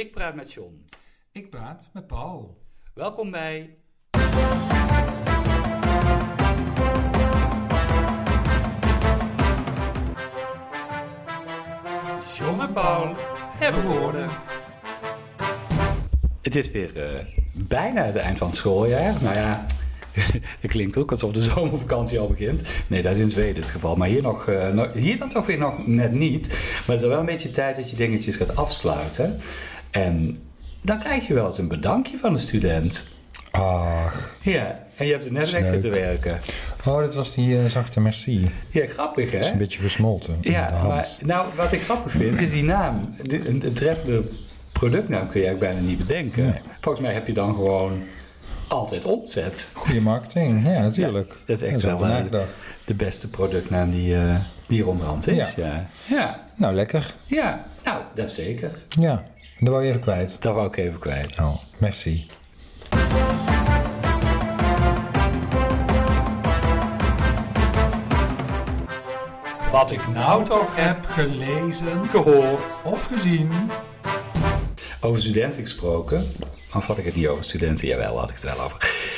Ik praat met John. Ik praat met Paul. Welkom bij. John en Paul hebben woorden. Het is weer uh, bijna het eind van het schooljaar. Nou ja, het klinkt ook alsof de zomervakantie al begint. Nee, dat is in Zweden het geval. Maar hier, nog, uh, hier dan toch weer nog net niet. Maar het is wel een beetje tijd dat je dingetjes gaat afsluiten. En dan krijg je wel eens een bedankje van de student. Ach. Ja, en je hebt er net weg zitten werken. Oh, dat was die uh, zachte merci. Ja, grappig hè? Het is een beetje gesmolten. Ja, maar nou, wat ik grappig vind is die naam. Een, een treffende productnaam kun je eigenlijk bijna niet bedenken. Nee. Volgens mij heb je dan gewoon altijd opzet. Goede marketing, ja natuurlijk. Ja, dat is echt wel uh, de beste productnaam die, uh, die er onderhand is. Ja. ja. Ja. Nou, lekker. Ja, nou, dat zeker. Ja, dat wou je even kwijt. Dat wou ik even kwijt. Oh, merci. Wat ik nou toch heb gelezen, gehoord of gezien. Over studenten gesproken. Of had ik het niet over studenten? Jawel, had ik het wel over.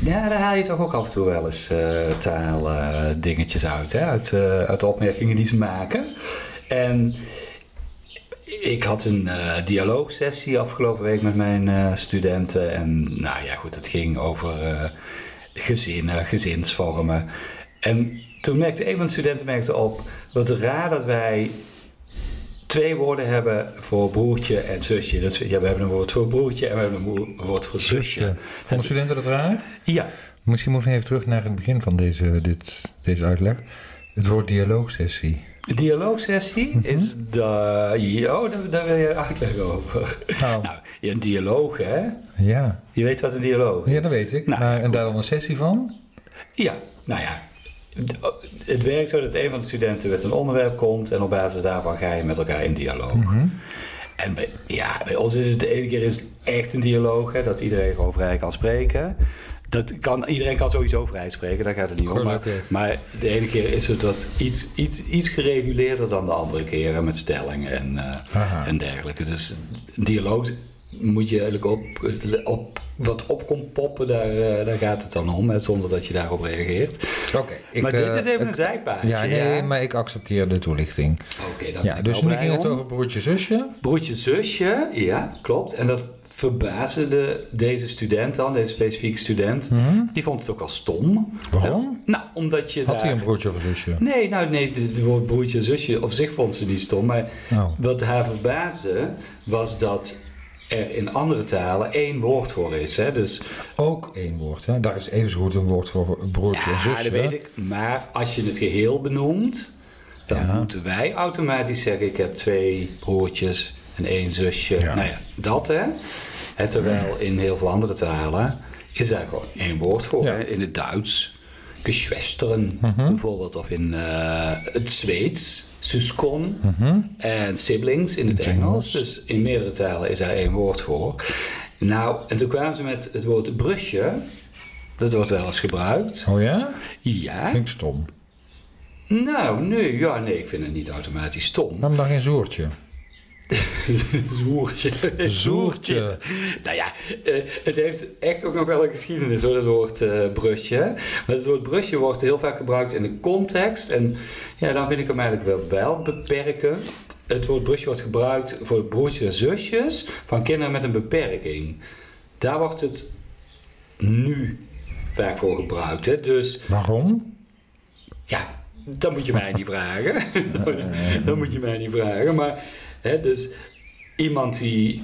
Ja, daar haal je toch ook af en toe wel eens uh, taaldingetjes uh, uit, hè? Uit, uh, uit de opmerkingen die ze maken. En ik had een dialoogsessie afgelopen week met mijn studenten. En nou ja, goed, het ging over gezinnen, gezinsvormen. En toen merkte een van de studenten merkte op, wat raar dat wij twee woorden hebben voor broertje en zusje. Dat, ja, we hebben een woord voor broertje en we hebben een woord voor zusje. zusje. Vonden studenten dat raar? Ja. Misschien moeten we even terug naar het begin van deze, dit, deze uitleg. Het woord dialoogsessie. Dialoogsessie mm -hmm. is de. Oh, daar, daar, wil je uitleg over. Nou, nou, een dialoog, hè? Ja. Je weet wat een dialoog is? Ja, dat weet ik. Nou, maar, en daar dan een sessie van? Ja, nou ja, het werkt zo dat een van de studenten met een onderwerp komt en op basis daarvan ga je met elkaar in dialoog. Mm En bij, ja, bij ons is het de ene keer is het echt een dialoog, hè, dat iedereen gewoon vrij kan spreken. Dat kan, iedereen kan sowieso vrij spreken, daar gaat het niet om. Maar, maar, de ene keer is het wat iets, iets, iets gereguleerder dan de andere keren met stellingen en, uh, en dergelijke. Dus een dialoog moet je eigenlijk op, op wat op komt poppen, daar, uh, daar gaat het dan om, hè, zonder dat je daarop reageert. Oké. maar dit is even een zijpaadje. Ja, nee, ja. maar ik accepteer de toelichting. Oké, dan ja, Dus nu ging het over broertje-zusje? Broertje-zusje, ja, klopt. En dat verbaasde de, deze student dan, deze specifieke student, mm -hmm. die vond het ook wel stom. Waarom? nou, omdat je Had daar... hij een broertje of een zusje? Nee, nou nee, het woord broertje zusje op zich vond ze niet stom. Maar oh. wat haar verbaasde, was dat er in andere talen één woord voor is. Hè? Dus, ook één woord, hè? Daar is even zo goed een woord voor broertje ja, en zusje. Ja, dat weet ik. Maar als je het geheel benoemt, dan Ja. moeten wij automatisch zeggen... ik heb twee broertjes en één zusje. Ja. Nou ja, dat hè. Hè, Terwijl in heel veel andere talen is daar gewoon één woord voor. Ja. In het Duits, geschwesteren Mhm. bijvoorbeeld. Of in eh, het Zweeds, zuskon. Mhm. En siblings in het. Engels. Dus in meerdere talen is daar één woord voor. Nou, en toen kwamen ze met het woord brusje. Dat wordt wel eens gebruikt. Oh ja? Ja. Vind ik stom. Nou, nee, ja, nee, ik vind het niet automatisch stom. Waarom dan geen zoertje? Zoertje. Zoertje. Nou ja, eh, het heeft echt ook nog wel een geschiedenis hoor, het woord eh, brusje. Maar het woord brusje wordt heel vaak gebruikt in de context. En ja, dan vind ik hem eigenlijk wel, wel beperken. Het woord brusje wordt gebruikt voor broertjes en zusjes van kinderen met een beperking. Daar wordt het nu vaak voor gebruikt. Hè? Dus Waarom? ja, dat moet je mij niet vragen. dat moet je mij niet vragen. Maar, dus iemand die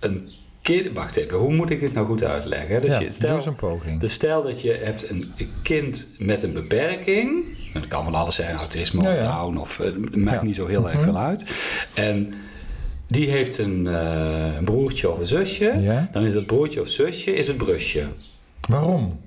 een kind... Wacht even, hoe moet ik dit nou goed uitleggen? Dus ja, je, stel, een poging. dus stel dat je hebt een kind met een beperking. Dat kan van alles zijn, autisme Ja, of ja. down. Of, eh, het maakt Ja. niet zo heel erg Mhm. veel uit. En die heeft een eh, broertje of een zusje. Dan is dat broertje of zusje is het brusje. Waarom?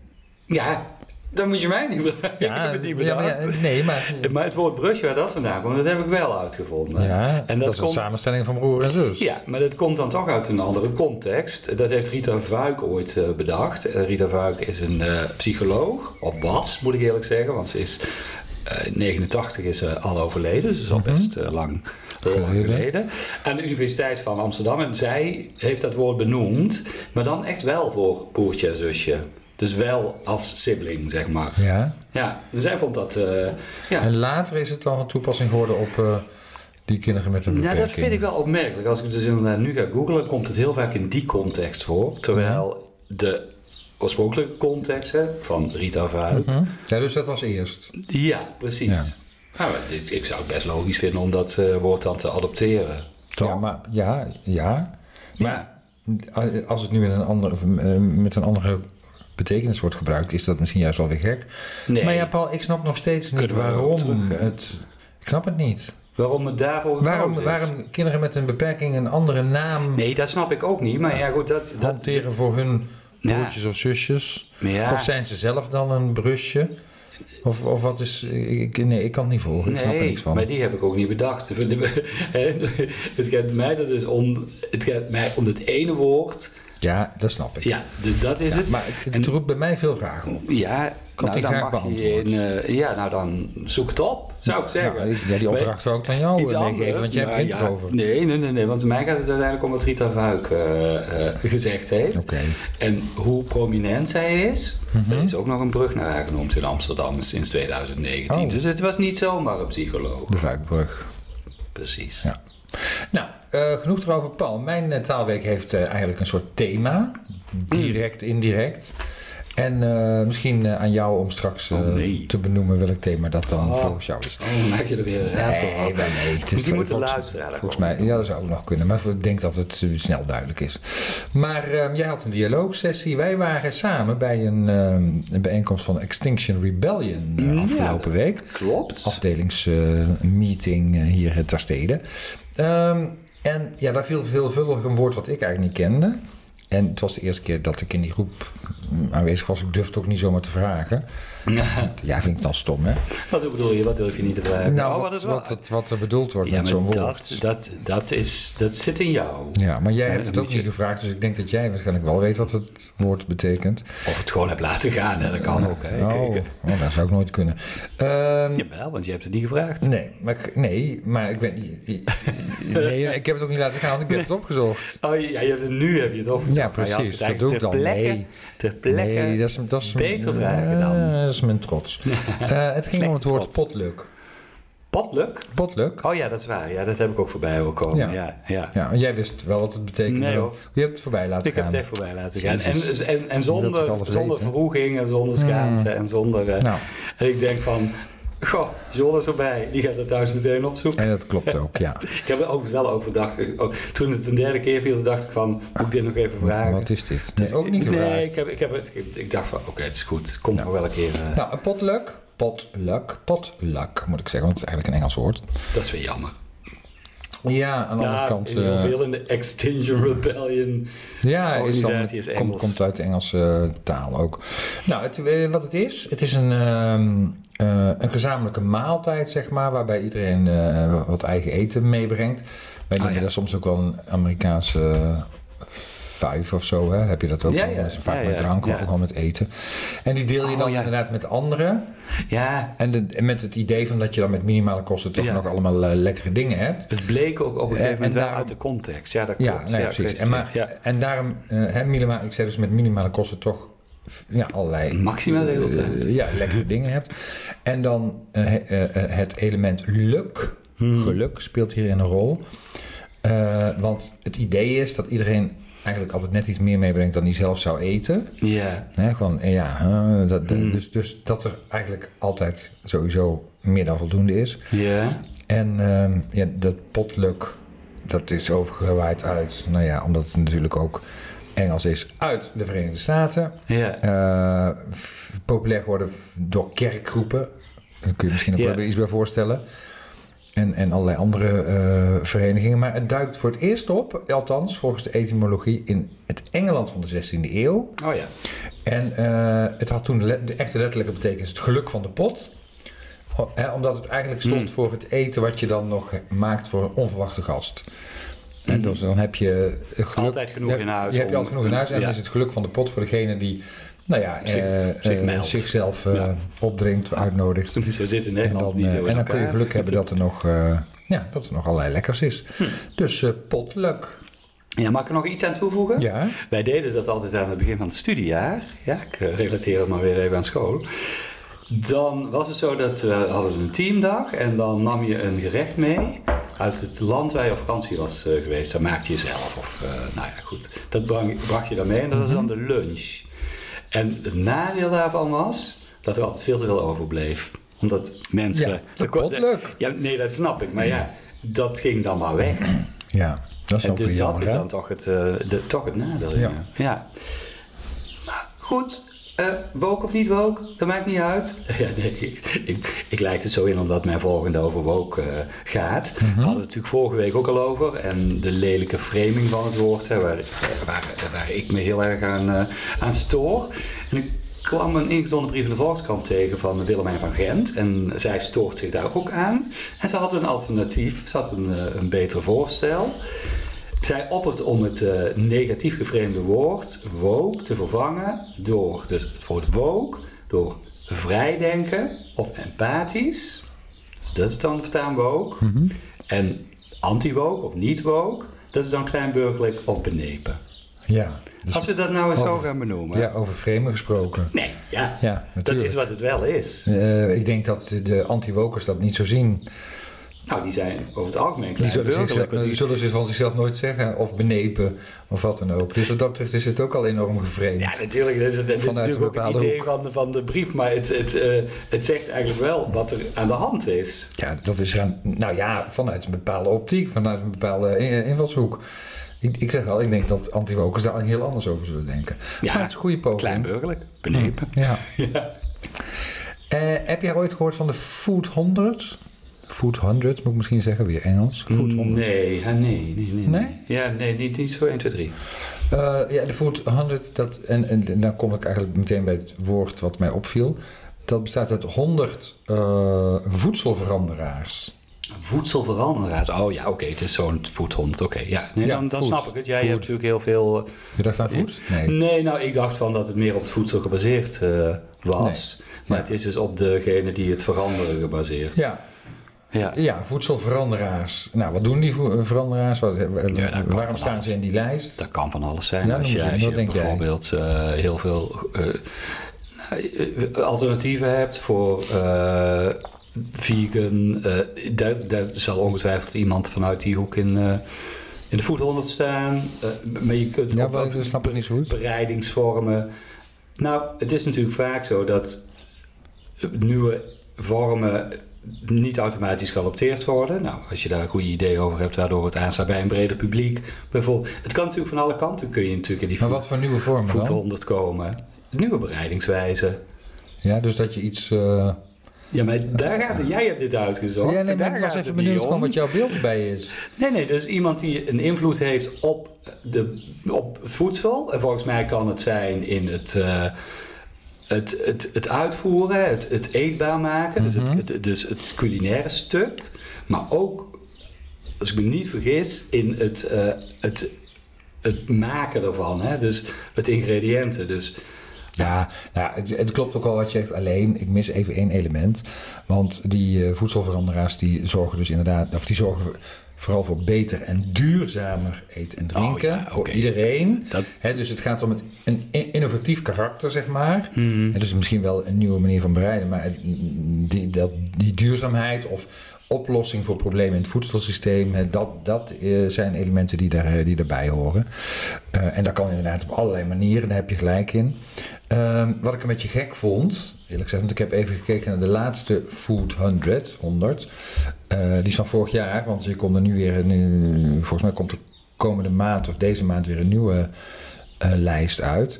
Ja, dat moet je mij niet vragen. ik heb het niet ja, bedacht. ja, nee, maar... Maar het woord brusje waar dat vandaan komt, dat heb ik wel uitgevonden. Ja, en dat, dat, is komt, een samenstelling van broer en zus. Ja, maar dat komt dan toch uit een andere context. Dat heeft Rita Vuik ooit eh, bedacht. Eh, Rita Vuik is een eh, psycholoog, of was, moet ik eerlijk zeggen, want ze is in 89 is ze al overleden, dus is al Mhm. best lang Geleden. geleden. Aan de Universiteit van Amsterdam. En zij heeft dat woord benoemd, maar dan echt wel voor broertje en zusje. Dus wel als sibling, zeg maar. Ja. Ja, en zij vond dat... eh, ja. En later is het dan van toepassing geworden op eh, die kinderen met een Nou, beperking. dat vind ik wel opmerkelijk. Als ik dus inderdaad nu ga googlen, komt het heel vaak in die context voor. Terwijl de oorspronkelijke context hè, van Rita Verhuik... Hm? Ja, dus dat was eerst. Ja, precies. Nou, ik zou het best logisch vinden om dat eh, woord dan te adopteren. Ja, maar ja, ja. Maar als het nu in een andere, met een andere betekenis wordt gebruikt, is dat misschien juist wel weer gek. Nee. Maar ja, Paul, ik snap nog steeds niet waarom het. Ik snap het niet. Waarom het daarvoor Waarom, is. waarom kinderen met een beperking een andere naam Nee, dat snap ik ook niet. Maar ja, goed, dat... dat hanteren voor hun Ja. broertjes of zusjes? Ja, Of zijn ze zelf dan een brusje? Of, of wat is. Ik, nee, ik kan het niet volgen. Ik snap er niks van. maar die heb ik ook niet bedacht. het gaat mij er dus om... Het gaat mij om het ene woord. Ja, dat snap ik. Ja, dus dat is Ja, het. maar het, het En- roept bij mij veel vragen op. Ja, Kan nou, die graag mag je beantwoord? in, eh, ja, nou dan zoek het op, zou ik zeggen. Nou, ja, die opdracht zou ik dan jou eh, meegeven, anders, want jij maar begint ja, erover. Nee, nee, nee, nee, want mij gaat het uiteindelijk om wat Rita Vuik eh, gezegd heeft. Oké. En hoe prominent zij is. Mhm. Er is ook nog een brug naar haar genoemd in Amsterdam sinds 2019. Oh. Dus het was niet zomaar een psycholoog. De Vuikbrug. Precies. Ja. Nou, eh, genoeg erover, Paul. Mijn eh, taalweek heeft eh, eigenlijk een soort thema. Direct, indirect. En eh, misschien eh, aan jou om straks eh, Oh, nee. te benoemen welk thema dat dan Oh. volgens jou is. Oh, dan maak je er weer een raadsel Nee, van. nee, nee. Het is Die moeten volgens, luisteren. Ja, volgens mij, ja, dat zou ook nog kunnen. Maar ik denk dat het snel duidelijk is. Maar eh, jij had een dialoogsessie. Wij waren samen bij een, eh, een bijeenkomst van Extinction Rebellion Ja, afgelopen week. Klopt. afdelingsmeeting hier ter stede. Ehm, en ja, daar viel veelvuldig een woord wat ik eigenlijk niet kende. En het was de eerste keer dat ik in die groep mm, aanwezig was. Ik durfde ook niet zomaar te vragen. Ja, vind ik dan stom, hè? Wat bedoel je? Wat durf je niet te vragen? Nou, oh, wat, wat is wat, het- wat er bedoeld wordt Ja, met zo'n woord. dat, dat, dat, is, dat zit in jou. Ja, maar jij Ja, hebt het ook je- niet gevraagd, dus ik denk dat jij waarschijnlijk wel weet wat het woord betekent. Of het gewoon hebt laten gaan, hè? dat kan ook. Hè? Oh, oh, dat zou ik nooit kunnen. Ehm, Jawel, want je hebt het niet gevraagd. nee, maar, ik- nee, maar ik ben. Nee, ik heb het ook niet laten gaan, want ik heb het opgezocht. Oh ja, je hebt het nu heb je het opgezocht. Ja, precies, dat doe ik dan. ter plekke, Nee. Ter plekke. Nee, dat is, dat is beter vragen dan. Dat is mijn trots. Eh, het ging om het woord trots. potluck. Potluck? Potluck? Oh ja, dat is waar. Ja, dat heb ik ook voorbij horen komen. Ja. Ja, ja. Ja, jij wist wel wat het betekende. Nee, hoor. Je hebt het voorbij laten Ik heb gaan. het echt voorbij laten gaan. En, Jezus. en, en zonder, zonder weten? verroeging en zonder schaamte en zonder... eh, Nou, En ik denk van... Goh, John is erbij. Die gaat het thuis meteen opzoeken. en dat klopt ook, ja. Ik heb er overigens wel overdag... oh, toen het een derde keer viel, dacht ik van... Moet ik dit nog even vragen? Wat is dit? Nee, ook niet gevraagd. Nee, ik, heb, ik, heb het, ik, ik dacht van... Oké, het is goed. Komt nog wel een keer... eh, Nou, een potluck. Potluck. Potluck, moet ik zeggen, want het is eigenlijk een Engels woord. Dat is weer jammer. Ja, aan de andere kant... heel eh, veel in de Extinction Rebellion. Ja, is dan, organisatie is komt, Engels. komt uit de Engelse taal ook. Nou, het, eh, wat het is, het is een, ehm, eh, een gezamenlijke maaltijd, zeg maar, waarbij iedereen eh, wat eigen eten meebrengt. Wij noemen ja. dat soms ook wel een Amerikaanse vijf of zo, hè? heb je dat ook Ja, wel. ja. Dat is vaak Ja, met drank, maar ook wel met eten. En die deel je Oh, dan inderdaad met anderen. Ja, En, de, en met het idee van dat je dan met minimale kosten toch nog allemaal eh, lekkere dingen hebt. het bleek ook op een Eh, gegeven moment en wel daarom- uit de context. Ja, dat Ja, klopt. nee, ja, precies. En, maar, en daarom, eh, hè, minima, ik zei dus met minimale kosten toch ja, allerlei Maximaal eh, ja, lekkere dingen hebt. En dan eh, he- eh, eh, het element luk, Hmm. geluk, speelt hierin een rol. Eh, want het idee is dat iedereen eigenlijk altijd net iets meer meebrengt dan hij zelf zou eten. Ja, Hè, gewoon, eh, ja, dat, Hmm. dus, dus dat er eigenlijk altijd sowieso meer dan voldoende is. ja. En ehm, ja, dat potluck, dat is overgewaaid uit, nou ja, omdat het natuurlijk ook Engels is, uit de Verenigde Staten. Ja, Eh, populair geworden door kerkgroepen. Daar kun je misschien ook Ja. wel iets bij voorstellen. En, en allerlei andere eh, verenigingen. Maar het duikt voor het eerst op, althans volgens de etymologie, in het Engeland van de 16e eeuw. oh ja. En eh, het had toen de, echte letterlijke betekenis het geluk van de pot. O- hè, omdat het eigenlijk stond Mm. voor het eten wat je dan nog maakt voor een onverwachte gast. En dus dan heb je geluk, Altijd genoeg je, in huis Je hebt om- altijd genoeg in huis. En ja. dan is het geluk van de pot voor degene die nou ja, Zich- eh, zich eh, zichzelf eh, Ja. opdringt, uitnodigt. Zo zit in En dan, niet en dan kun je geluk hebben dat er nog eh, Ja, dat er nog allerlei lekkers is. Dus eh potluck. Ja, mag ik er nog iets aan toevoegen? Ja. Wij deden dat altijd aan het begin van het studiejaar. Ja, ik relateer het maar weer even aan school. Dan was het zo dat we hadden een teamdag en dan nam je een gerecht mee uit het land waar je op vakantie was eh, geweest. Dat maakte je zelf of, eh, nou ja, goed. Dat brang- bracht je dan mee en dat was dan de lunch. En het nadeel daarvan was dat er altijd veel te veel overbleef. Omdat mensen... Ja, de potluck. Ja, nee, dat snap ik. Maar ja, dat ging dan maar weg. Ja, dat is En ook dus dat is hè? dan toch het, eh, de, toch het nadeel. Ja. Ja. ja. Maar goed, eh woke of niet woke, dat maakt niet uit. Ja, nee, ik, ik, ik leid het zo in omdat mijn volgende over woke eh, gaat. Mhm. We hadden het natuurlijk vorige week ook al over. En de lelijke framing van het woord, hè, waar, waar, waar ik me heel erg aan, eh, aan stoor. En ik kwam een ingezonden brief in de Volkskrant tegen van Willemijn van Gent. En zij stoort zich daar ook aan. En ze had een alternatief, ze had een, eh, een betere voorstel. Zij oppert om het eh, negatief geframeerde woord woke te vervangen door dus het woord woke, door vrijdenken of empathisch. Dat is dan verstaan woke. Mhm. En anti-woke of niet-woke, dat is dan kleinburgerlijk of benepen. Ja, dus, Als we dat nou eens zo gaan benoemen. ja, over framen gesproken. Nee, ja, Ja, dat natuurlijk. is wat het wel is. Eh, ik denk dat de anti-wokers dat niet zo zien. Nou, die zijn over het algemeen Die zullen, want die zullen ze van zichzelf nooit zeggen, of benepen, of wat dan ook. Dus wat dat betreft is het ook al enorm geframed. Ja, natuurlijk. Dat is, dat is natuurlijk een ook het idee van de, van de brief. Maar het, het, eh, het zegt eigenlijk wel wat er aan de hand is. Ja, dat is nou ja, vanuit een bepaalde optiek, vanuit een bepaalde in- invalshoek. Ik, ik zeg al, ik denk dat anti-wokers daar heel anders over zullen denken. Ja, maar het is een goede poging. Kleinburgerlijk, benepen. Ja. Ja. Eh, heb jij ooit gehoord van de Food 100? Food 100, moet ik misschien zeggen, weer Engels. Food 100. Nee, ja, nee, nee, nee. Nee? Ja, nee, niet, niet zo 1, 2, 3. Eh, ja, de Food 100, dat, en, en, en dan kom ik eigenlijk meteen bij het woord wat mij opviel. Dat bestaat uit 100 eh, voedselveranderaars. Voedselveranderaars. Oh ja, oké, het is zo'n voedhond. Oké, ja. Nee, Ja, dan, snap ik het. Jij hebt natuurlijk heel veel... Je dacht aan voed? Nee. Nee, nou, ik dacht van dat het meer op het voedsel gebaseerd eh, was. Maar Ja. het is dus op degene die het veranderen gebaseerd. Ja, Ja. ja, voedselveranderaars. Nou, wat doen die vo- veranderaars? Wat, eh, dat kan waarom staan alles. ze in die lijst? Dat kan van alles zijn. Ja, als je, als je bijvoorbeeld eh, heel veel eh, nou, eh, alternatieven hebt voor eh, vegan. eh, daar, daar zal ongetwijfeld iemand vanuit die hoek in, eh, in de Food 100 staan. Eh, maar je kunt Ja, dat snap ik niet zo goed. bereidingsvormen. Nou, het is natuurlijk vaak zo dat nieuwe vormen niet automatisch geadopteerd worden. Nou, als je daar een goede idee over hebt, waardoor het aanstaat bij een breder publiek. Bijvoorbeeld, het kan natuurlijk van alle kanten, kun je natuurlijk in die Maar voet, wat voor nieuwe vormen voet dan? 100 komen. Nieuwe bereidingswijzen. Ja, dus dat je iets... eh, Ja, maar daar gaat. Jij hebt dit uitgezocht. Ja, nee, maar daar ik was even benieuwd gewoon om. wat jouw beeld erbij is. Nee, nee, dus iemand die een invloed heeft op, de, op voedsel. En volgens mij kan het zijn in het, eh, het, het, het uitvoeren, het, het eetbaar maken. dus, Mhm. het, het, dus het culinaire stuk. Maar ook, als ik me niet vergis, in het, eh, het, het maken ervan. Hè? Dus het ingrediënten. Dus Ja, nou, het, het klopt ook al wat je zegt. Alleen, ik mis even één element. Want die eh, voedselveranderaars die zorgen dus inderdaad... of die zorgen vooral voor beter en duurzamer eten en drinken. Oh, ja, Voor iedereen. dat, dus het gaat om het, een innovatief karakter, zeg maar. Mhm. Dus misschien wel een nieuwe manier van bereiden. Maar die, dat, die duurzaamheid of oplossing voor problemen in het voedselsysteem... dat, dat eh, zijn elementen die, daar, eh, die daarbij horen. Eh, en dat kan inderdaad op allerlei manieren, daar heb je gelijk in. Ehm, wat ik een beetje gek vond, eerlijk gezegd, want ik heb even gekeken naar de laatste Food 100, 100. Eh, die is van vorig jaar, want je kon er nu weer, eh, volgens mij komt er komende maand of deze maand weer een nieuwe lijst uit.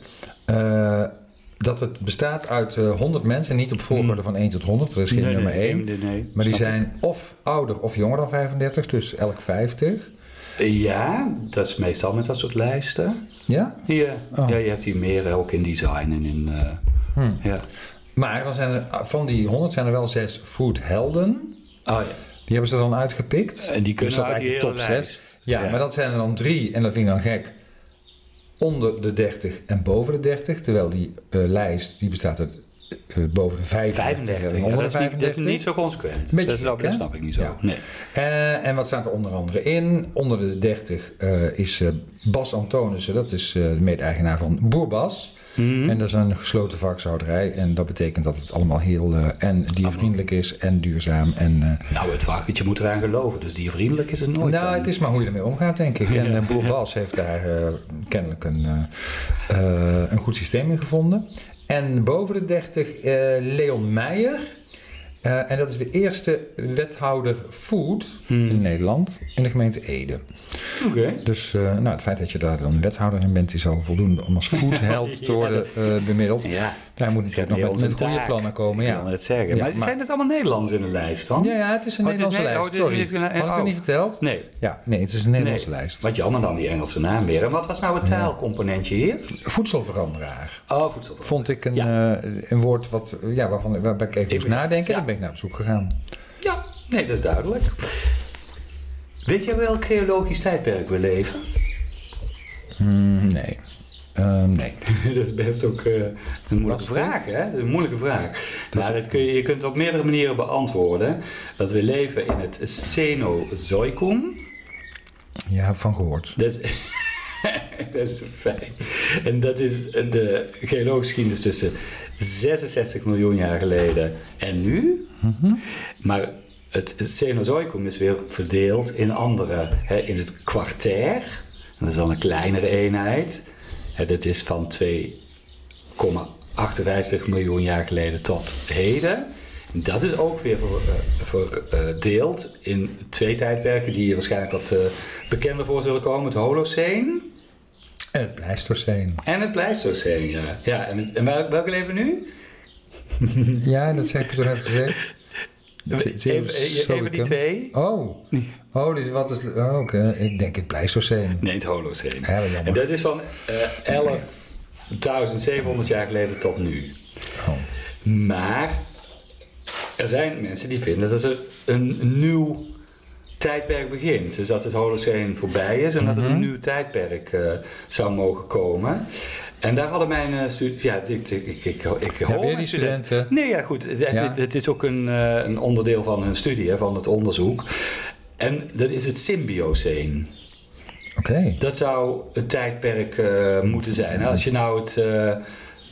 Eh, dat het bestaat uit eh 100 mensen, niet op volgorde van 1 tot 100, er is geen nee, nummer nee, 1. nee, nee, Maar die ik. zijn of ouder of jonger dan 35, dus elk 50. Ja, dat is meestal met dat soort lijsten. Ja? Ja, Oh. ja je hebt hier meer ook in design en in... eh, Hm. ja. Maar dan zijn er, van die 100 zijn er wel zes foodhelden. Oh ja. Die hebben ze dan uitgepikt. En die kunnen dus dat uit die hele top 6. lijst. Ja, Ja. maar dat zijn er dan drie. En dat vind ik dan gek. Onder de 30 en boven de 30. Terwijl die eh, lijst die bestaat uit eh, boven de 35, 35. en Ja, onder dat, de is niet, dat is 35. niet zo consequent. Beetje dat, snap, dat ik niet zo. Ja. Nee. Eh, en wat staat er onder andere in? Onder de 30 eh, is Bas Antonissen, dat is de mede-eigenaar van Boerbas. Mhm. En dat is een gesloten varkenshouderij. En dat betekent dat het allemaal heel eh, en diervriendelijk is en duurzaam. En, eh, Nou, het varkentje moet eraan geloven, dus diervriendelijk is het nooit. nou, het is maar hoe je ermee omgaat, denk ik. En eh, Boer Bas heeft daar kennelijk een, een goed systeem in gevonden. En boven de 30 eh, Leon Meijer. Eh, en dat is de eerste wethouder food Hmm. in Nederland in de gemeente Ede. Oké. Dus eh, nou, het feit dat je daar dan wethouder in bent, is al voldoende om als foodheld te worden eh, bemiddeld. Ja, Daar moet natuurlijk nog met, met goede taak. plannen komen. ik Ja. wil het zeggen. Ja, maar, maar- zijn het allemaal Nederlanders in de lijst dan? Ja, ja, het is een Oh, Nederlandse Ne- oh, lijst. Sorry. niet- Had ik het oh. niet verteld? Nee. Ja, nee, het is een Nederlandse Nee. lijst. Wat jammer dan, die Engelse naam weer. En wat was nou het taalcomponentje hier? Voedselveranderaar. Oh, voedsel. Vond ik een, Ja. eh, een woord wat, ja, waarvan, waarbij ik even moest nadenken. Dan ben ik naar op zoek gegaan. Ja, nee, dat is duidelijk. Weet jij welk geologisch tijdperk we leven? Hmm, nee. Ehm, nee. dat is best ook eh, een moeilijke vraag, hè? Dat is een moeilijke vraag. Dus- nou, dat kun je, je kunt het op meerdere manieren beantwoorden. Dat we leven in het Cenozoicum. Je hebt van gehoord. Dat is, dat is fijn. En dat is de geologische geschiedenis tussen 66 miljoen jaar geleden en nu. Maar het Cenozoicum is weer verdeeld in andere. Hè, in het kwartair. Dat is dan een kleinere eenheid. Dat is van 2,58 miljoen jaar geleden tot heden. Dat is ook weer eh, verdeeld in twee tijdperken die je waarschijnlijk wat eh, bekender voor zullen komen. Het Holocene En het Pleistoceen. en het Pleistocene. Ja, ja en, het, en wel- welke leven we nu? Ja, dat heb je toch net gezegd? Even, even, even die twee. Oh. Oh, dus wat is... Oh, oké. Ik denk het Pleistoceen. Nee, het Holocene. Ja. En dat is van eh 11.700 jaar geleden tot nu. Oh. Maar er zijn mensen die vinden dat er een nieuw tijdperk begint. Dus dat het Holocene voorbij is en dat er Mhm. een nieuw tijdperk eh, zou mogen komen. En daar hadden mijn uh, studenten... Ja, ik, ik, ik, ik, ik Ja, hoor weer mijn die studenten-. Nee, ja goed. Het, Ja. het- het is ook een, eh, een onderdeel van hun studie, van het onderzoek. En dat is het Symbiocene. Oké. Dat zou het tijdperk eh, moeten zijn. Als je nou het, eh,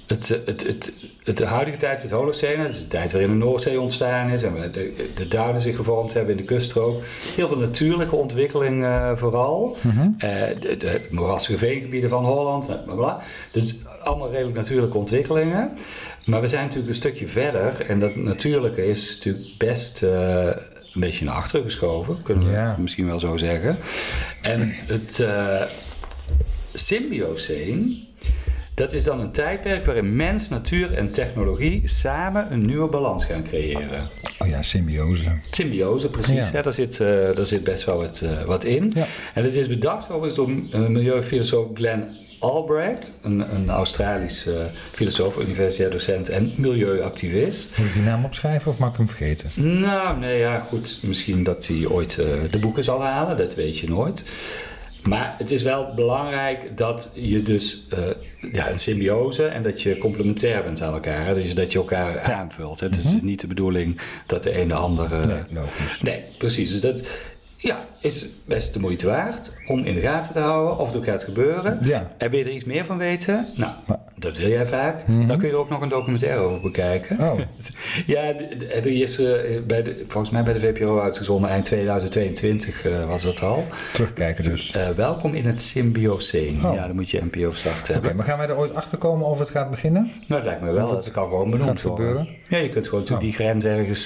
het, het, het, het, de huidige tijd, het Holocene, dat is de tijd waarin de Noordzee ontstaan is en waar de, de duinen zich gevormd hebben in de kuststrook. Heel veel natuurlijke ontwikkeling eh, vooral. Mhm. Eh, de, de moerassige veengebieden van Holland, eh, bla bla. Dus allemaal redelijk natuurlijke ontwikkelingen. Maar we zijn natuurlijk een stukje verder en dat natuurlijke is natuurlijk best een beetje naar achteren geschoven, kunnen we misschien wel zo zeggen. En het Symbiocene, dat is dan een tijdperk waarin mens, natuur en technologie samen een nieuwe balans gaan creëren. Oh ja, symbiose. Symbiose, precies. Ja. Daar, zit, eh, daar zit best wel wat, eh, wat in. Ja. En het is bedacht overigens door eh, milieufilosoof Glenn Albrecht, een, een Australisch filosoof, universitair docent en milieuactivist. Moet ik die naam opschrijven of mag ik hem vergeten? Nou, nee, ja, goed. Misschien dat hij ooit de boeken zal halen, dat weet je nooit. Maar het is wel belangrijk dat je dus eh, ja, een symbiose en dat je complementair bent aan elkaar. Hè? Dus dat je elkaar aanvult. Hè? Het is niet de bedoeling dat de een de ander. eh, Mhm. Nee, logisch. Nee, precies. Dus dat ja, is best de moeite waard om in de gaten te houden of het ook gaat gebeuren. Ja. En wil je er iets meer van weten? Nou, Maar- dat wil jij vaak. Mhm. Dan kun je er ook nog een documentaire over bekijken. Oh. Ja, d- d- er is eh, bij de, volgens mij bij de VPRO uitgezonden eind 2022 eh, was dat al. Terugkijken dus. Eh, welkom in het Symbiocene. Oh. Ja, dan moet je NPO start Oké, maar gaan wij er ooit achter komen of het gaat beginnen? Nou, dat lijkt me wel. Dat kan gewoon benoemd worden. gebeuren? Ja, je kunt gewoon Oh. die grens ergens,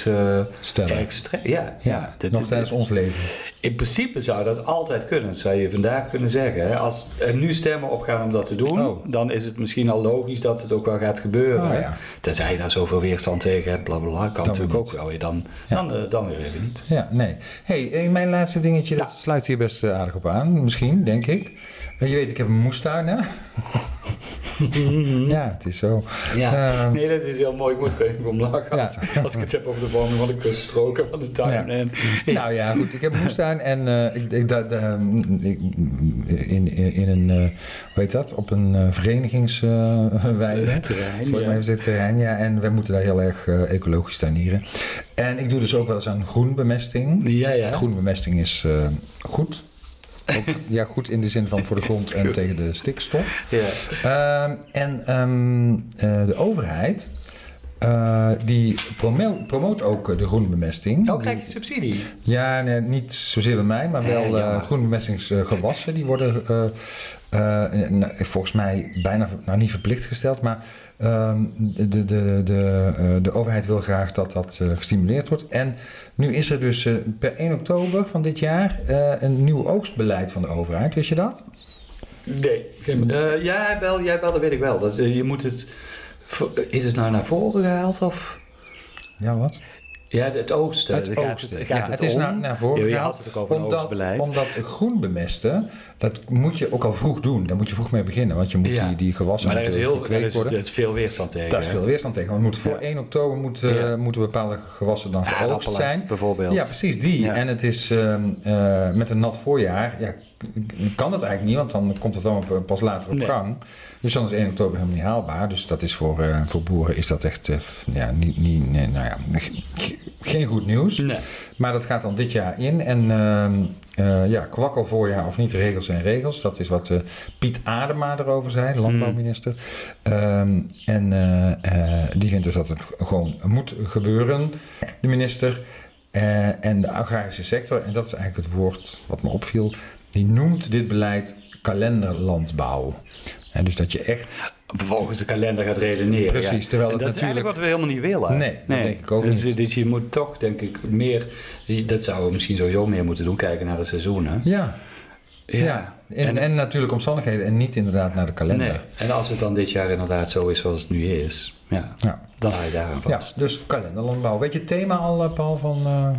Stellen. ergens stre- Ja, ja. dit- Nog tijdens ons leven. In principe zou dat altijd kunnen. Dat zou je vandaag kunnen zeggen. hè. Als er nu stemmen opgaan om dat te doen, Oh. dan is het misschien al logisch dat het ook wel gaat gebeuren. Oh, ja. Tenzij je daar zoveel weerstand tegen hebt, blablabla. Kan natuurlijk ook wel weer. Dan, Ja. dan, eh, dan weer even niet. Ja, nee. hey, eh, mijn laatste dingetje, dat sluit hier best eh, aardig op aan. Misschien, denk ik. Je weet, ik heb een moestuin, hè? Ja, het is zo. Ja, Ehm, nee, dat is heel mooi. Ik moet er even om lachen Ja. als, ik het heb over de vorming van de kuststroken van de tuin. Ja. En, Nou ja, goed. Ik heb een moestuin en eh, ik, ik, da- da- ik- in, in, een, eh, hoe heet dat? Op een eh, verenigingsweide. terrein. Ja. maar even zeggen, terrein, ja. En wij moeten daar heel erg ecologisch tuinieren. En ik doe dus ook wel eens aan groenbemesting. Ja, ja. Groenbemesting is goed. Ook, ja, goed in de zin van voor de grond en tegen de stikstof. ja. Ehm, en ehm, eh, de overheid, eh, die promo- promoot ook eh, de groenbemesting. Oh, krijg je subsidie? Ja, nee, niet zozeer bij mij, maar Eh, wel eh. Die worden eh, eh, nou, volgens mij bijna, nou niet verplicht gesteld, maar ehm, de, de, de, de, eh, de overheid wil graag dat dat gestimuleerd wordt. En nu is er dus per 1 oktober van dit jaar eh, een nieuw oogstbeleid van de overheid. Wist je dat? Nee. Eh, ja, wel, jij wel, dat weet ik wel. Dat, je moet het... Is het nou naar voren gehaald of... Ja, wat? Ja, het oogsten. Het Daar gaat oogsten. Het, gaat ja, het, het is naar, naar voren je gehaald. had het ook over omdat, oogstbeleid. omdat groen bemesten, dat moet je ook al vroeg doen. Daar moet je vroeg mee beginnen, want je moet Ja. die, die gewassen maar daar moeten heel, daar gekweekt is, worden. er is veel weerstand tegen. Daar is veel weerstand tegen. Want moet voor Ja. 1 oktober moet, eh, Ja. moeten bepaalde gewassen dan geoogst zijn. bijvoorbeeld. Ja, precies, die. Ja. En het is ehm, eh, met een nat voorjaar, ja, kan het eigenlijk niet, want dan komt het dan pas later op Nee. gang. Dus dan is 1 oktober helemaal niet haalbaar. Dus dat is voor, eh, voor boeren is dat echt eh, ja, niet, niet, nee, nou ja, ge- geen goed nieuws. Nee. Maar dat gaat dan dit jaar in. En eh, ja, kwakkel voorjaar of niet, regels zijn regels. Dat is wat Piet Adema erover zei, de landbouwminister. Ehm, en die vindt dus dat het gewoon moet gebeuren, de minister. En de agrarische sector, en dat is eigenlijk het woord wat me opviel, die noemt dit beleid kalenderlandbouw. En dus dat je echt Volgens de kalender gaat redeneren. Precies, ja. terwijl en het dat is natuurlijk- eigenlijk wat we helemaal niet willen. Nee, dat denk ik ook dus, niet. Dus je moet toch, denk ik, meer... Dat zouden we misschien sowieso meer moeten doen, kijken naar de seizoenen. Ja, ja. En, En- en, natuurlijke omstandigheden en niet inderdaad naar de kalender. Nee. En als het dan dit jaar inderdaad zo is zoals het nu is, ja, Ja. dan hou je daar aan ja, vast. dus kalenderlandbouw. Weet je het thema al, eh, Paul, van... eh,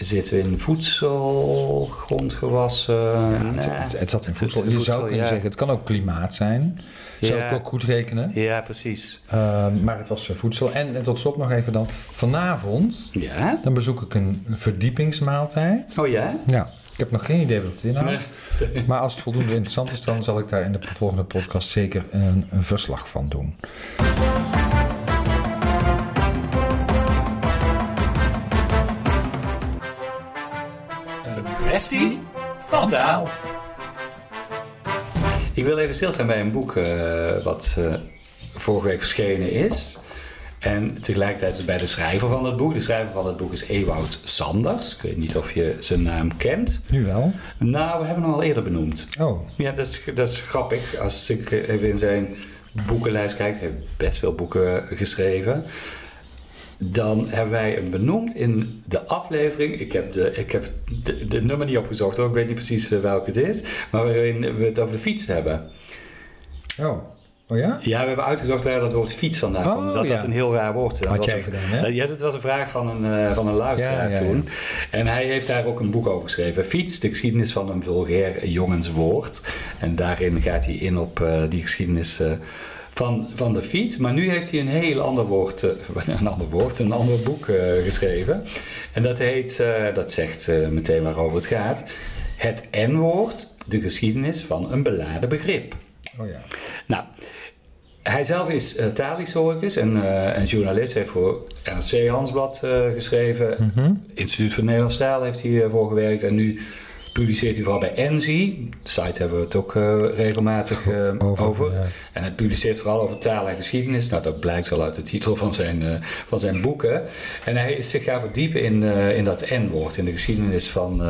Zitten we in voedsel, grondgewassen? het, het, het zat in voedsel. Je zou kunnen ja. zeggen, het kan ook klimaat zijn. Zou Ja. ik ook goed rekenen. Ja, precies. Ehm, maar het was eh, voedsel. En, en tot slot nog even dan. Vanavond, Ja? dan bezoek ik een verdiepingsmaaltijd. Oh ja? Ja, ik heb nog geen idee wat het inhoudt. Nee. Maar als het voldoende interessant is, dan zal ik daar in de volgende podcast zeker een, een verslag van doen. Kwestie van taal. Ik wil even stilstaan bij een boek eh, wat eh, vorige week verschenen is. En tegelijkertijd bij de schrijver van het boek. De schrijver van het boek is Ewout Sanders. Ik weet niet of je zijn naam kent. Nu wel. Nou, we hebben hem al eerder benoemd. Oh, Ja, dat is, dat is grappig. Als ik even in zijn boekenlijst kijk, hij heeft best veel boeken geschreven. Dan hebben wij hem benoemd in de aflevering. Ik heb de, ik heb de, de nummer niet opgezocht hoor, ik weet niet precies eh, welke het is. Maar waarin we het over de fiets hebben. oh. Oh ja? Ja, we hebben uitgezocht waar dat woord fiets vandaan Oh, komt. Dat ja. dat een heel raar woord is. Dat Had was jij gedaan, hè? dat- Ja, dat was een vraag van een, eh, van een luisteraar Ja, ja, ja. toen. En hij heeft daar ook een boek over geschreven. Fiets, de geschiedenis van een vulgair jongenswoord. En daarin gaat hij in op eh, die geschiedenis van, van de fiets. Maar nu heeft hij een heel ander woord, eh, een ander woord, een ander boek eh, geschreven. En dat heet, eh, dat zegt meteen waarover het gaat. Het N-woord, de geschiedenis van een beladen begrip. Oh ja. Nou, hij zelf is uh, taalhistoricus en, uh, en journalist. heeft voor NRC Hansblad uh, geschreven. Mhm. Instituut voor Nederlands Taal heeft hij voor gewerkt. En nu publiceert hij vooral bij Enzi. De site hebben we het ook uh, regelmatig uh, over. over. Ja. En het publiceert vooral over taal en geschiedenis. Nou, dat blijkt wel uit de titel van zijn, uh, van zijn boeken. En hij is zich gaan verdiepen in, in dat N-woord. In de geschiedenis van,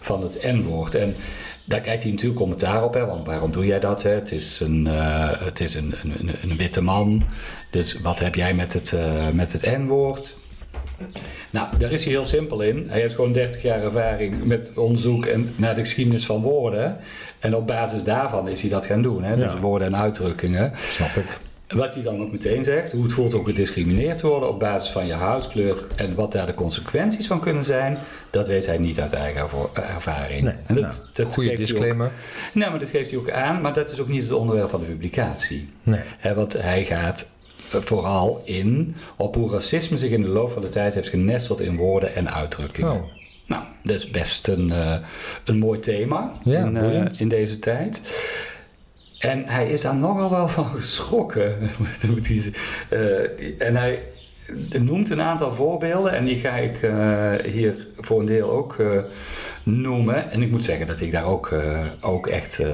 van het N-woord. En daar krijgt hij natuurlijk commentaar op. Hè, want waarom doe jij dat? Hè? Het is, een, het is een, een, een, witte man. Dus wat heb jij met het, met het N-woord? Nou, daar is hij heel simpel in. Hij heeft gewoon 30 jaar ervaring met het onderzoek en naar de geschiedenis van woorden. En op basis daarvan is hij dat gaan doen. Hè? Dus Ja. woorden en uitdrukkingen. Snap ik. Wat hij dan ook meteen zegt, hoe het voelt om gediscrimineerd te worden op basis van je huidskleur en wat daar de consequenties van kunnen zijn, dat weet hij niet uit eigen ervaring. Nee, en dat, nou, dat goede ook- disclaimer. nou, maar dat geeft hij ook aan, maar dat is ook niet het onderwerp van de publicatie. Nee. Hè, want hij gaat vooral in op hoe racisme zich in de loop van de tijd heeft genesteld in woorden en uitdrukkingen. Oh. Nou, dat is best een, eh, een mooi thema Ja, in, eh, in deze tijd. En hij is daar nogal wel van geschrokken. eh, en hij noemt een aantal voorbeelden en die ga ik eh, hier voor een deel ook eh, noemen. En ik moet zeggen dat ik daar ook, eh, ook echt eh,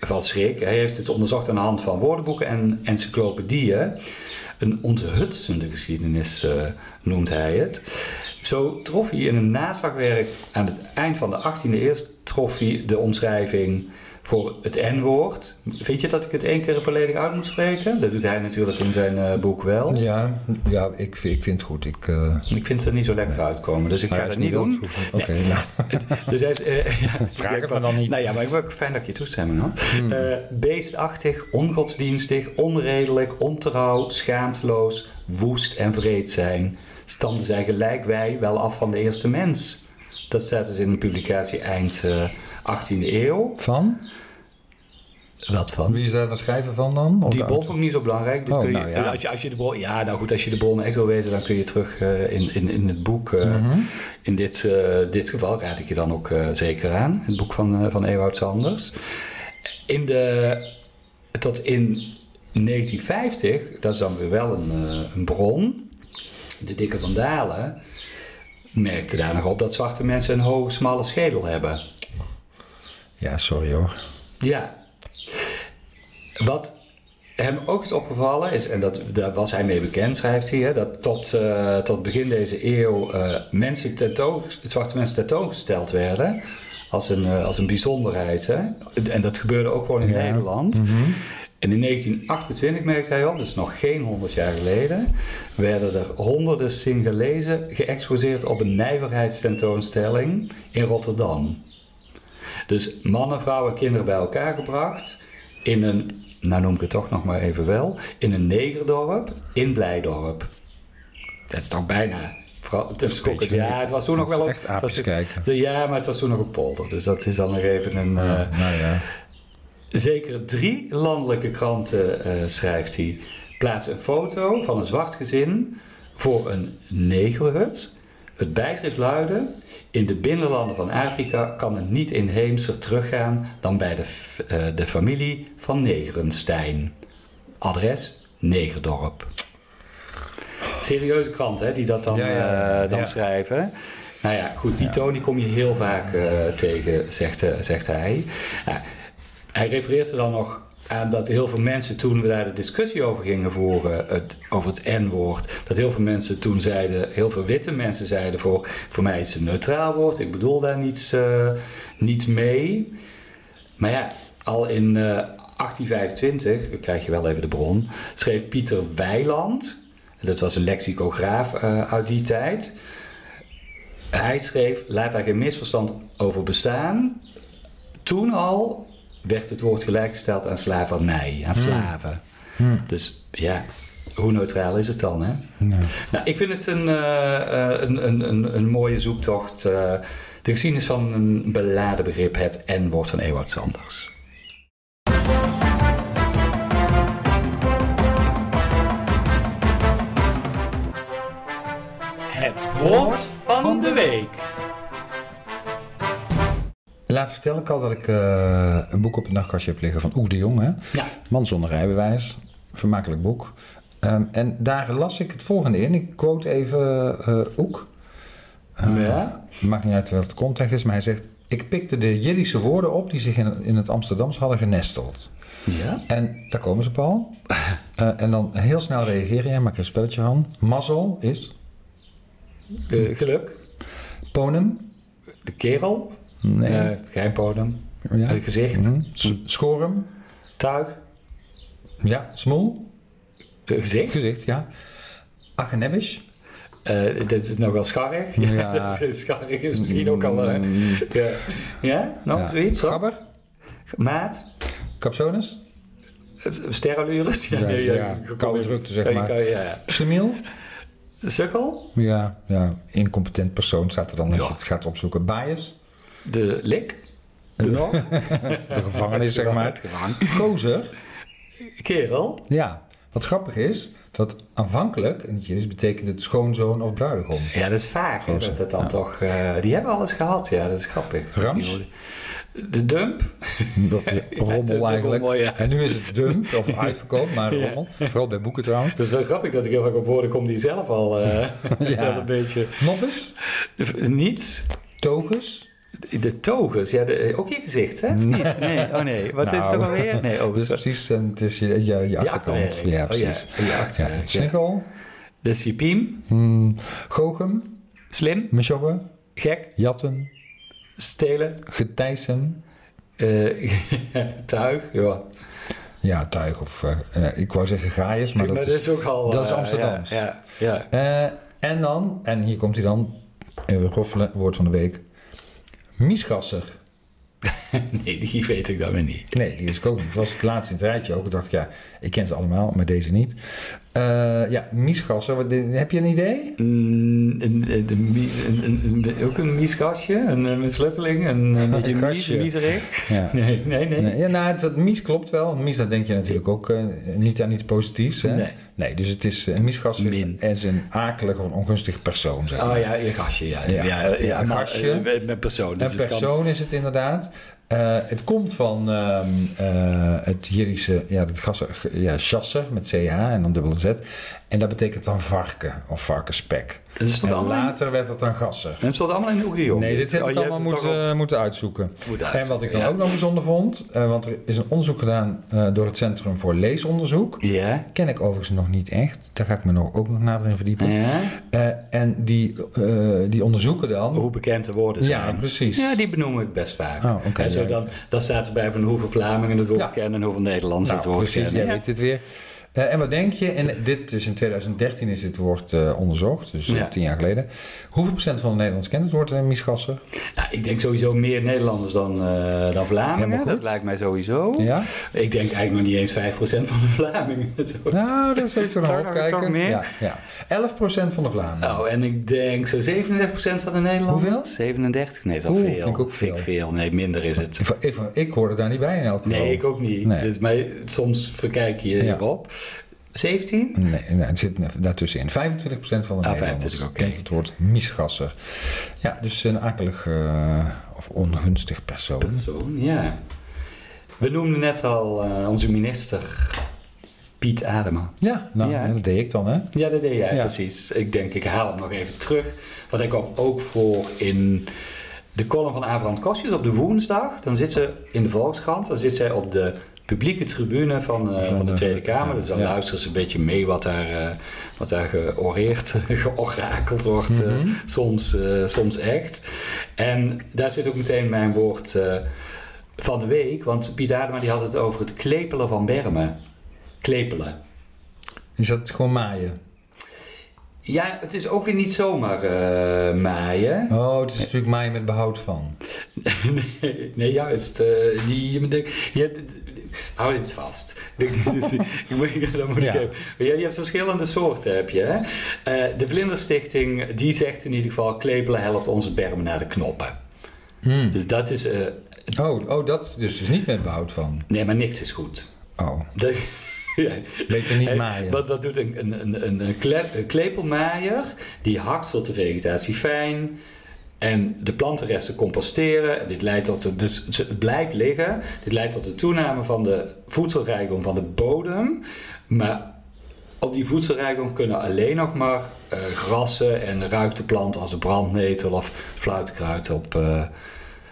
van schrik. Hij heeft het onderzocht aan de hand van woordenboeken en encyclopedieën. Een onthutsende geschiedenis eh, noemt hij het. Zo trof hij in een naslagwerk aan het eind van de 18e eeuw trof hij de omschrijving voor het N-woord. Vind je dat ik het één keer volledig uit moet spreken? Dat doet hij natuurlijk in zijn eh, boek wel. Ja, ja ik, vind- ik vind het goed. Ik, eh, Ik vind ze er niet zo lekker uitkomen, dus ik ga dat je niet doen. Oké, nou. Dus hij is, eh, ja, ik Vraag het van- me dan niet. Nou ja, maar ik vind fijn dat ik je toestemming had. Hmm. Eh, beestachtig, ongodsdienstig, onredelijk, ontrouw, schaamteloos, woest en vreed zijn. Stamden zij gelijk wij wel af van de eerste mens. Dat staat dus in een publicatie eind eh, 18e eeuw. Van? Wat van? Wie is daar de schrijver van dan? Of Die bron auteur? vond ik niet zo belangrijk. Oh, kun je, nou ja. als, je, als je de bron, ja, nou goed, als je de bron echt wil weten, dan kun je terug eh, in, in, in het boek. eh, Mhm. In dit, eh, dit geval raad ik je dan ook eh, zeker aan. Het boek van, eh, van Ewout Sanders. In de, tot in 1950, dat is dan weer wel een, eh, een bron. De dikke vandalen merkte daar nog op dat zwarte mensen een hoge, smalle schedel hebben. Ja, sorry hoor. Ja. Wat hem ook is opgevallen is, en dat, daar was hij mee bekend, schrijft hij, hè, dat tot, eh, tot begin deze eeuw eh, mensen tentoon, zwarte mensen tentoongesteld werden als een, eh, als een bijzonderheid. Hè? En dat gebeurde ook gewoon in Ja. Nederland. Mhm. En in 1928 merkte hij op, dus nog geen 100 jaar geleden, werden er honderden Singalezen geëxposeerd op een nijverheidstentoonstelling in Rotterdam. Dus mannen, vrouwen en kinderen bij elkaar gebracht in een, nou noem ik het toch nog maar even wel, in een negerdorp in Blijdorp. Dat is toch bijna. Het ja, het was toen nog wel echt was- kijken. Ja, maar het was toen nog een polder. Dus dat is dan nog even een. eh, nou ja. Zeker drie landelijke kranten, eh, schrijft hij, plaatsen een foto van een zwart gezin voor een negerhut. Het bijschrift luidde: In de binnenlanden van Afrika kan het niet inheemser teruggaan dan bij de, eh, de familie van Negerenstein. Adres: Negerdorp. Serieuze krant, hè, die dat dan, Ja, ja, ja, eh, dan ja. schrijven. Nou ja, goed, die toon die kom je heel vaak eh, tegen, zegt, zegt hij. Hij refereert er dan nog aan dat heel veel mensen toen we daar de discussie over gingen voeren, het, over het N-woord, dat heel veel mensen toen zeiden, heel veel witte mensen zeiden voor, voor mij is het een neutraal woord, ik bedoel daar niets, eh, niet mee. Maar ja, al in eh, 1825, dan krijg je wel even de bron, schreef Pieter Weiland, dat was een lexicograaf eh, uit die tijd. Hij schreef, laat daar geen misverstand over bestaan. Toen al werd het woord gelijkgesteld aan slavernij, aan slaven. Hmm. Dus ja, hoe neutraal is het dan, hè? Nee. Nou, ik vind het een, eh, eh, een, een, een, een mooie zoektocht. eh, de geschiedenis van een beladen begrip, het N-woord van Ewout Sanders. Het woord van de week. Laatst vertel ik al dat ik eh, een boek op het nachtkastje heb liggen van Oek de Jong. Hè? Ja. Man zonder rijbewijs. Vermakelijk boek. Ehm, en daar las ik het volgende in. Ik quote even eh Oek. Eh, Ja. Maakt niet uit welke context is, maar hij zegt... Ik pikte de Jiddische woorden op die zich in, in het Amsterdams hadden genesteld. Ja. En daar komen ze, Paul. En dan heel snel reageren. Jij maakt er een spelletje van. Mazzel is geluk. ponem. De kerel. Nee. Eh, ja. gezicht. Mhm. S- Schorum. Tuig. Ja. Smoel. gezicht. Gezicht, ja. Agenebbisch. Eh, dit is nog wel scharrig. Ja. is, scharrig is misschien ook al... Mm, ja. ja, nog ja. zoiets? hoor? Gabber. Maat. Capsones. Sterrenlures? Ja, ja, koude drukte, zeg maar. ja, ja. Slemiel? Sukkel? Ja, ja, incompetent persoon staat er dan als Ja. je het gaat opzoeken. Bias? De lik? De, nog? de gevangenis, zeg maar. Het. Gozer? Kerel? Ja. Wat grappig is, dat aanvankelijk, en Jiddisch betekent het schoonzoon of bruidegom. Ja, dat is hè, Gozer, dat het dan ja. toch... eh, die hebben alles gehad, ja. Dat is grappig. Rams? De dump? de Rommel eigenlijk. rommel, ja. En nu is het dump of uitverkoop, maar rommel. Vooral bij boeken trouwens. Dat is wel grappig dat ik heel vaak op woorden kom die zelf al eh, Ja. een beetje... Nobbes? Niets? Togus? De toges, ja, de, ook je gezicht, hè? Niet? Nee, oh nee. Wat is het Nou, ook alweer? Nee, oh, Dat is zo- precies, en het is je, je, je je achterkant. achterwerk. Ja, Oh, precies. ja, je Ja, achterwerk, ja. Snikkel? De Sipiem, Hmm, Gochem? slim, Meshobbe? gek, Jatten? stelen, Getijsen? eh, tuig, ja. Ja, tuig of... eh, eh, ik wou zeggen gaaiers, maar dat is... ook al... dat is eh, Amsterdams. Ja, ja, ja. Eh, en dan, en hier komt hij dan, even roffelen, woord van de week. Miesgasser. Nee, die weet ik dan weer niet. Nee, die wist ik ook niet. Het was het laatste in het rijtje ook. Ik dacht, ja, ik ken ze allemaal, maar deze niet. Eh, ja, miesgasser. Wat- Heb je een idee? Mm, een, een, een, mie- een, een- een- ook een miesgastje, een, een mislukkeling, een, een beetje mies, gastje. miezerig. Ja. Nee, nee, nee. Nee, ja, nou, het, het mies klopt wel. Mies, dat denk je natuurlijk ook eh, niet aan iets positiefs. Hè? Nee. Nee, dus het is een miesgasser is, een akelig of een ongunstig persoon. Zeg maar. Oh ja, je gastje, ja. Ja, ja, ja, een maar, gastje. eh, Met, persoon. Dus Een het kan- persoon is het inderdaad. Eh, het komt van ehm, eh, het Jiddische, ja, het gassen, ja, jasser met CH en dan dubbele Z. En dat betekent dan varken of varkenspek. Stond En in- later werd het dan gassen. het stond allemaal in de Oegdio. Nee, dit heb Oh, ik allemaal moeten, moeten uitzoeken. En wat ik dan ja. ook nog bijzonder vond, eh, want er is een onderzoek gedaan door het Centrum voor Leesonderzoek. Ja. Ken ik overigens nog niet echt. Daar ga ik me nog, ook nog nader in verdiepen. ja. En die, die onderzoeken dan. Hoe bekend de woorden zijn. Ja, precies. Ja, die benoem ik best vaak. Oh, oké, en zo dan, dan staat erbij van hoeveel Vlamingen het woord Ja. kennen en hoeveel Nederlanders Nou, het woord precies, kennen. jij Ja. weet het weer. Eh, en wat denk je? En dit is in 2013 is dit woord eh, onderzocht, dus eh, Ja. tien jaar geleden. Hoeveel procent van de Nederlanders kent het woord uh, miesgasser? Nou, ik denk sowieso meer Nederlanders dan, eh, dan Vlamingen. Dat lijkt mij sowieso. Ja? Ik denk eigenlijk nog niet eens 5% van de Vlamingen. Nou, dat zou je toch nog opkijken. toch meer? Ja, ja. 11 procent van de Vlamingen. Nou, en ik denk zo 37% van de Nederlanders. Hoeveel? 37? Nee, dat is Oeh, veel. vind ik ook veel. veel. Nee, minder is het. Ik, ik, ik hoorde daar niet bij in elk geval. Nee, ik ook niet. Nee. Dus mij, soms verkijk je Ja. erop. 17? Nee, nee, het zit daartussenin. 25% van de Ah, Nederlanders 25, oké. kent het woord miesgasser. Ja, dus een akelig eh, of ongunstig persoon. Persoon, ja. We noemden net al eh, onze minister Piet Adema. Ja, nou, Ja. dat deed ik dan, hè? Ja, dat deed jij Ja. precies. Ik denk, ik haal hem nog even terug. Want hij kwam ook voor in de column van Avrand Kostjes op de woensdag. Dan zit ze in de Volkskrant. Dan zit zij op de publieke tribune van, eh, Van de de- Tweede Kamer. Dus dan ja. luisteren ze een beetje mee wat daar, eh, wat daar georeerd, georakeld wordt. eh, Mhm. soms, soms echt. En daar zit ook meteen mijn woord van de week. Want Piet Adema die had het over het klepelen van bermen. Klepelen. Is dat gewoon maaien? Ja, het is ook weer niet zomaar eh, maaien. Oh, het is natuurlijk maaien met behoud van. nee, nee, juist. eh, die, je, je, hebt- hou dit vast. dus, je moet, Ja. ik je, je hebt verschillende soorten, heb je. Hè? Eh, de Vlinderstichting, die zegt in ieder geval... klepelen helpt onze bermen naar de knoppen. Hmm. Dus dat is... Oh, oh, dat dus, dus niet met behoud van. nee, maar niks is goed. Oh, Dat. Beter niet maaien. Wat, wat doet een, een, een, een, een, kle- een klepelmaaier? Die hakselt de vegetatie fijn en de plantenresten composteren. En Dit leidt tot de, dus het blijft liggen. Dit leidt tot de toename van de voedselrijkdom van de bodem. Maar op die voedselrijkdom kunnen alleen nog maar eh, grassen en ruikteplanten als de brandnetel of fluitkruid op eh,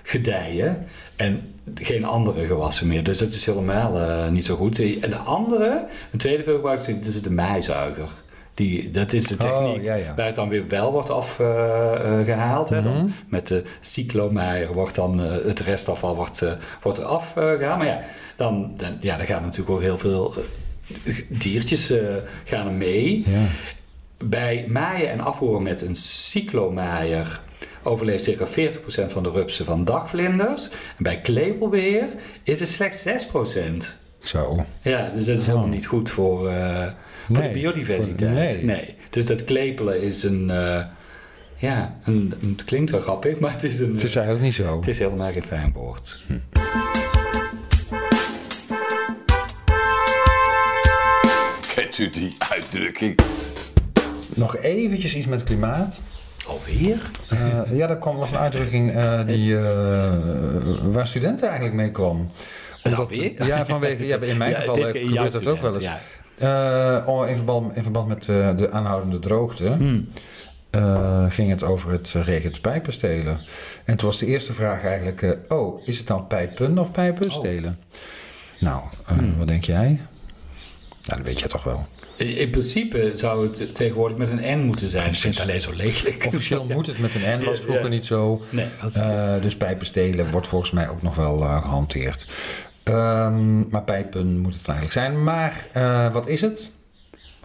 gedijen. En geen andere gewassen meer. Dus dat is helemaal eh, niet zo goed. En de andere, een tweede veelgebruikte, dat is de maaizuiger. Die, dat is de techniek Oh, ja, ja. waar het dan weer wel wordt afgehaald. Mhm. dan met de cyclomaaier wordt dan eh, het restafval wordt, eh, wordt er afgehaald. maar ja dan, dan, ja, dan gaan natuurlijk ook heel veel eh, diertjes eh, gaan er mee. Ja. Bij maaien en afvoeren met een cyclomaaier overleeft circa 40% van de rupsen van dagvlinders. En bij klepelbeheer is het slechts 6%. Zo. Ja, dus dat is helemaal niet goed voor, eh, voor Nee, de biodiversiteit. voor- nee. Dus dat klepelen is een... eh, ja, een, het klinkt wel grappig, maar het is een... Het is eigenlijk niet zo. het is helemaal geen fijn woord. Kent u die uitdrukking? Nog eventjes iets met klimaat. Alweer? Eh, ja, dat kwam, was een uitdrukking eh, die, eh, waar studenten eigenlijk mee kwam. alweer? ja, vanwege, ja, in mijn Ja, geval gebeurt dat ook wel eens. Ja. Oh, in, verband, in verband met de aanhoudende droogte Hmm. ging het over het regent pijpen stelen. En toen was de eerste vraag eigenlijk: Oh, is het nou pijpen of pijpen stelen? Nou, Hmm. wat denk jij? Nou, dat weet je toch wel. In in principe zou het tegenwoordig met een N moeten zijn. Ik vind het alleen zo lelijk. Officieel moet het met een N, was vroeger ja. niet zo. Nee, is- Eh, dus pijpen stelen wordt volgens mij ook nog wel eh, gehanteerd. Ehm, maar pijpen moet het eigenlijk zijn. Maar eh, wat is het?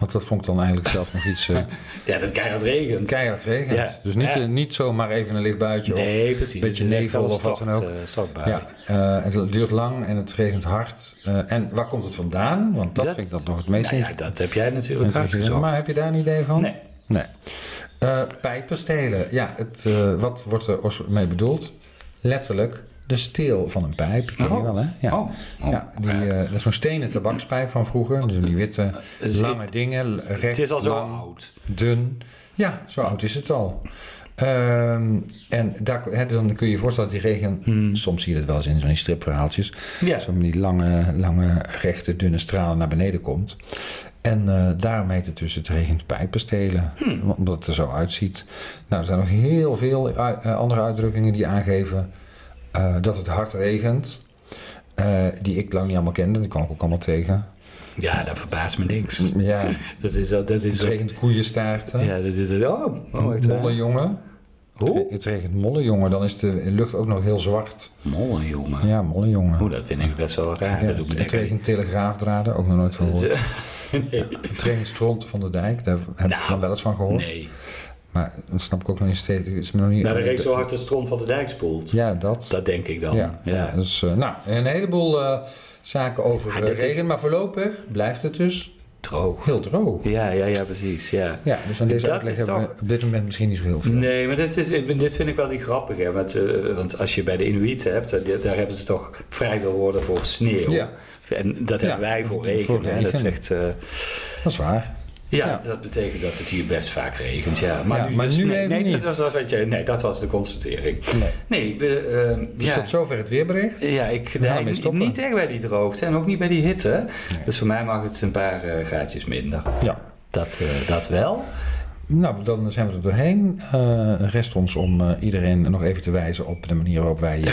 Want dat vond ik dan eigenlijk zelf nog iets eh ja, dat keihard regent. keihard regent. Ja. Dus niet, Ja. eh, niet zomaar even een licht buitje. Nee, precies. beetje nevel een of wat dan ook. eh. Of, ja, het duurt lang en het regent hard. En waar komt het vandaan? Want dat, vind ik dan nog het meest nou ja, dat heb jij natuurlijk uitgezocht. Maar heb je daar een idee van? Nee. Nee. Eh, pijpen stelen. Ja, het, wat wordt er mee bedoeld? Letterlijk de steel van een pijp. Ken je Oh. wel, hè? Ja. Oh. Oh. Ja, die, eh, dat is zo'n stenen tabakspijp van vroeger. Dus die witte, Dus lange dingen. Recht, Het is al zo lang, oud. dun. Ja, zo oud is het al. Ehm, en daar, dan kun je je voorstellen dat die regen... Soms zie je dat wel eens in zo'n stripverhaaltjes. Hmm. Ja. Zo met die lange, lange, rechte, dunne stralen naar beneden komt. En eh, daarom heet het dus het regent pijpen stelen. Hmm. Omdat het er zo uitziet. Nou, er zijn nog heel veel eh, andere uitdrukkingen die aangeven... eh, dat het hard regent. eh, die ik lang niet allemaal kende. Die kwam ik ook allemaal tegen. Ja, dat verbaast me niks. Ja, Dat is, dat is het regent koeienstaarten. Ja, dat is het. Oh, oh echt waar? Mollenjongen. Hoe? Het regent mollenjongen, dan is de lucht ook nog heel zwart. Molle, jongen. Ja, mollenjongen. Oeh, dat vind ik best wel raar. Ja, dat doet het regent telegraafdraden, ook nog nooit van gehoord. nee. Het regent stront van de dijk, daar heb ik Nou, dan wel eens van gehoord. Nee. Maar dat snap ik ook nog niet steeds. Is me nog niet, Nou, de reeks zo hard de stront van de dijk spoelt. Ja, dat. Dat denk ik dan. ja, ja. dus eh, nou, een heleboel eh, zaken over Ah, eh, is- regen. Maar voorlopig blijft het dus Droog. heel droog. Ja, ja, ja, precies. Ja. Ja, dus aan deze Dat uitleg is hebben we op dit moment misschien niet zo heel veel. Nee, maar dit, is, dit vind ik wel niet grappig. Hè? Want, want als je bij de Inuiten hebt, daar hebben ze toch vrij veel woorden voor sneeuw. Ja. En dat Ja, hebben wij voor voor regen. hè? Dat eh, Dat is waar. Ja, Ja. dat betekent dat het hier best vaak regent. Ja. Maar Ja, nu, maar dus nu nee, even nee, niet. Dat was, dat, weet je, nee, dat was de constatering. Nee. Nee, we, eh, Dus ja. tot zover het weerbericht. Ja, ik nee, niet echt bij die droogte en ook niet bij die hitte. Dus voor mij mag het een paar eh, graadjes minder. Ja. Dat, eh, dat wel. Nou, dan zijn we er doorheen. Eh rest ons om eh, iedereen nog even te wijzen op de manier waarop wij eh,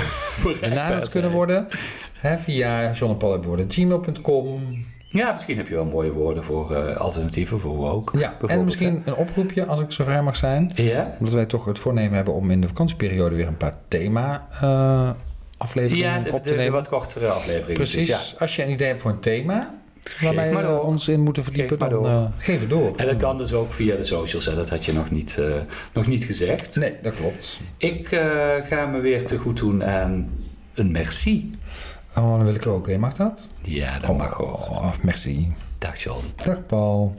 benaderd kunnen worden. Hè, via johnandpaul.gmail.com. Ja, misschien heb je wel mooie woorden voor eh, alternatieven voor woke. Ja, en misschien een oproepje als ik zo vrij mag zijn. Ja? Omdat wij toch het voornemen hebben om in de vakantieperiode weer een paar thema eh, afleveringen Ja, de, op te de, nemen. wat kortere afleveringen. Precies. Dus, ja. Als je een idee hebt voor een thema waar wij maar eh, door. ons in moeten verdiepen, Geef dan eh, geef het door. En dat kan dus ook via de socials, hè? dat had je nog niet, nog niet gezegd. Nee, dat klopt. Ik ga me weer te goed doen aan een merci. Oh, dan wil ik ook. hè. Mag dat? Ja, dat mag gewoon. Oh, merci. Dag John. Dag Paul.